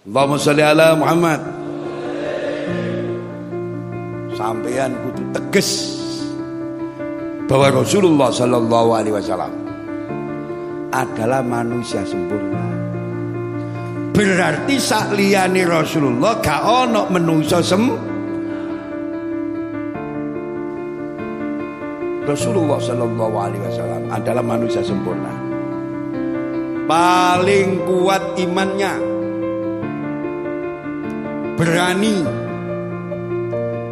Allahumma sholli ala Muhammad. Sampean kudu tegas bahwa Rasulullah Shallallahu Alaihi Wasallam adalah manusia sempurna. Berarti sakliyane Rasulullah gak ono menungso sem Rasulullah Shallallahu Alaihi Wasallam adalah manusia sempurna. Paling kuat imannya, berani,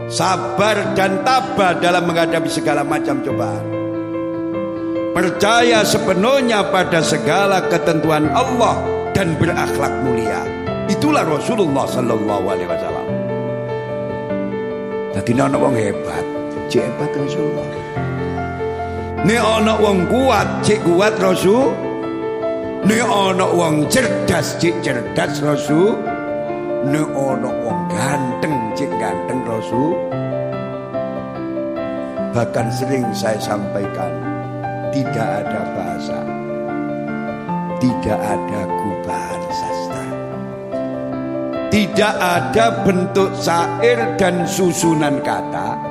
sabar dan tabah dalam menghadapi segala macam cobaan. Percaya sepenuhnya pada segala ketentuan Allah dan berakhlak mulia. Itulah Rasulullah sallallahu alaihi wasallam. Dadi ana wong hebat, cek hebat Rasulullah. Nek ana wong kuat, cek kuat Rasul. Nek ana wong cerdas, cek cerdas Rasul. Nek ana wong ganteng, cek ganteng Rasul. Bahkan sering saya sampaikan, tidak ada bahasa, tidak ada gubahan sastra, tidak ada bentuk syair dan susunan kata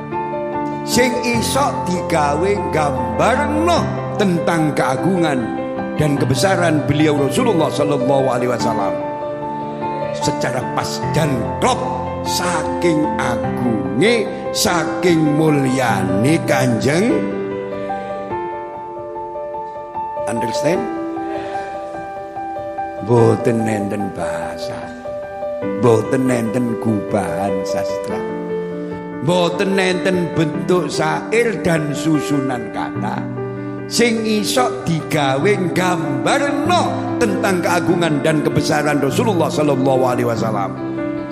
sing isok digawe gambarno tentang keagungan dan kebesaran beliau Rasulullah Sallallahu Alaihi Wasallam secara pas dan klop. Saking agunge saking mulyane kanjeng. Understand? Boten nenten bahasa. Boten nenten gubahan sastra. Boten nenten bentuk syair dan susunan kata sing isok digawe gambarno tentang keagungan dan kebesaran Rasulullah Sallallahu Alaihi Wasallam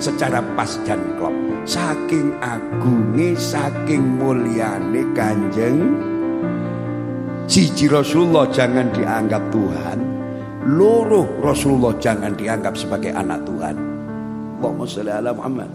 secara pas dan klop. Saking agunge saking mulyane kanjeng siji Rasulullah jangan dianggap Tuhan loro Rasulullah jangan dianggap sebagai anak Tuhan. Allahumma sholli ala Muhammad